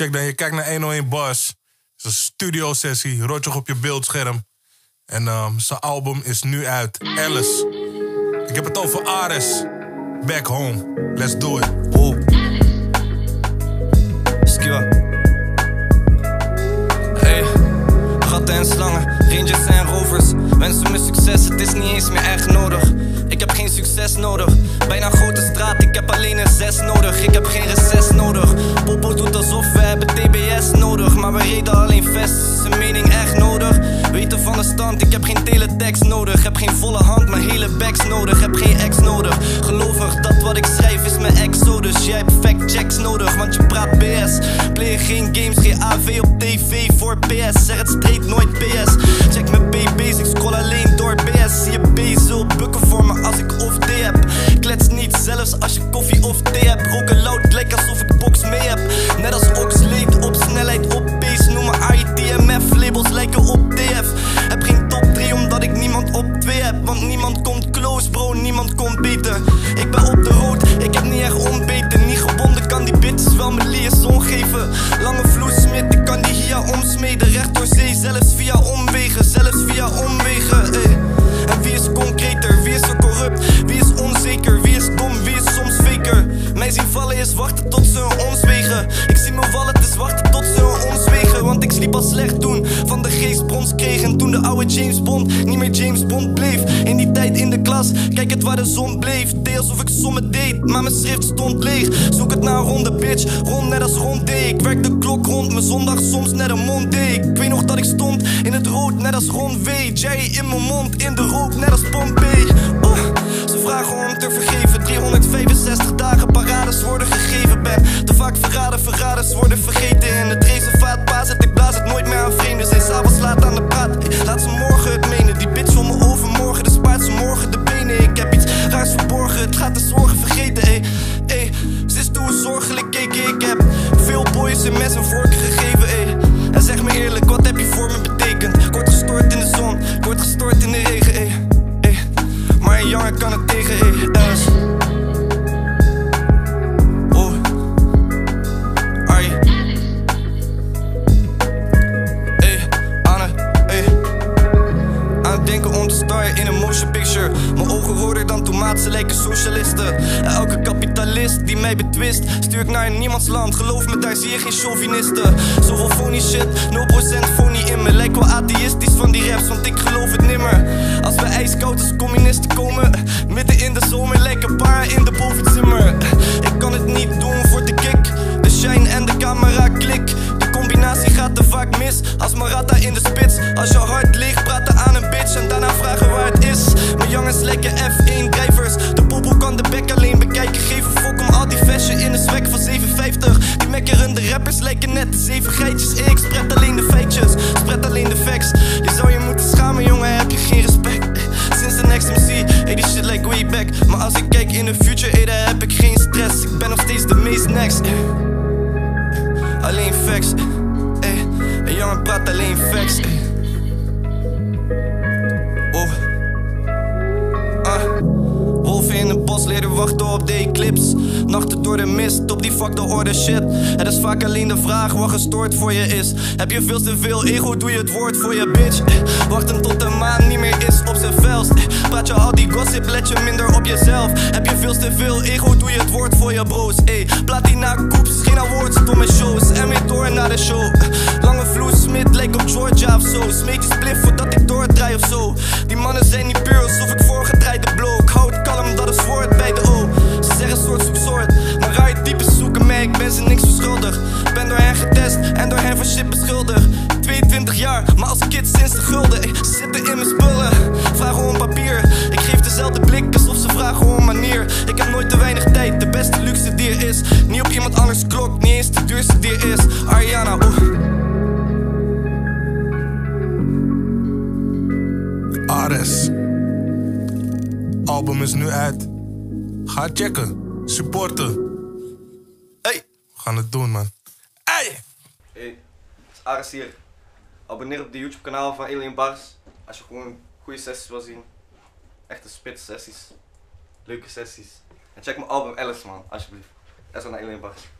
Check dan, je kijkt naar 101 Bars. Het is een studio sessie, rotjoch op je beeldscherm. En ehm, zijn album is nu uit. Alice. Ik heb het over Ares. Back home. Let's do it. Succes nodig. Bijna een grote straat, ik heb alleen een zes nodig. Ik heb geen reces nodig. Popo doet alsof we hebben TBS nodig. Maar we reden alleen vest, is zijn mening echt nodig? Weten van de stand, ik heb geen teletext nodig. Heb geen volle hand, maar hele backs nodig. Heb geen ex nodig. Gelovig dat wat ik schrijf is mijn exodus. Jij hebt fact checks nodig, want je praat BS. Play geen games, geen AV op TV voor PS. Zeg het nooit PS. Slecht toen van de geest brons kreeg. En toen de oude James Bond niet meer James Bond bleef. In die tijd in de klas, kijk het waar de zon bleef. Deed alsof ik sommen deed, maar mijn schrift stond leeg. Zoek het naar een ronde bitch, rond net als rond D. Ik werk de klok rond, mijn zondag soms net een mond D. Ik weet nog dat ik stond in het rood, net als Ron W. In mijn mond, in de rook, net als Pompey. Oh, ze vragen om te vergeven, 365 dagen parades worden gegeven. Ben te vaak verraden, verraders worden vergeten. In het denken om te starren in een motion picture. Mijn ogen roder dan tomaat, ze lijken socialisten. En elke kapitalist die mij betwist, stuur ik naar niemands land. Geloof me, daar zie je geen chauvinisten. Zoveel phony shit, 0% phony in me. Lijk wel atheïstisch van die raps, want ik geloof het nimmer. Als we ijskoud als communisten komen, midden in de zomer Mekkerende rappers lijken net de zeven geitjes. Ik spread alleen de feitjes, spread alleen de facts. Je zou je moeten schamen, jongen, heb je geen respect. Sinds de next MC, hey, die shit like way back. Maar als ik kijk in de future, hey, daar heb ik geen stress. Ik ben nog steeds de meest next. Alleen facts, ey. Een jongen praat alleen facts, Bos leren wachten op de eclipse. Nachten door de mist, op die fuck de orde shit. Het is vaak alleen de vraag wat gestoord voor je is. Heb je veel te veel ego, doe je het woord voor je bitch. Wachten tot de maan niet meer is op zijn velst. Praat je al die gossip, let je minder op jezelf. Heb je veel te veel ego, doe je het woord voor je bro's. Ey, platina koeps, geen awards, stomme shows. En weer door naar de show. Lange vloes, Smit lijkt op Georgia of zo. Smeet je spliff voordat ik doordraai of zo. Die mannen zijn niet puur Iemand anders klok, niet eens de duurste die is. Ariana, oeh. Ares. Album is nu uit. Ga checken. Supporten. Hey! We gaan het doen, man. Hey! Hey, het is Aris hier. Abonneer op de YouTube kanaal van Alien Bars. Als je gewoon goede sessies wil zien. Echte spit sessies. Leuke sessies. En check mijn album Alice man, alsjeblieft. Dat is naar Alien Bars.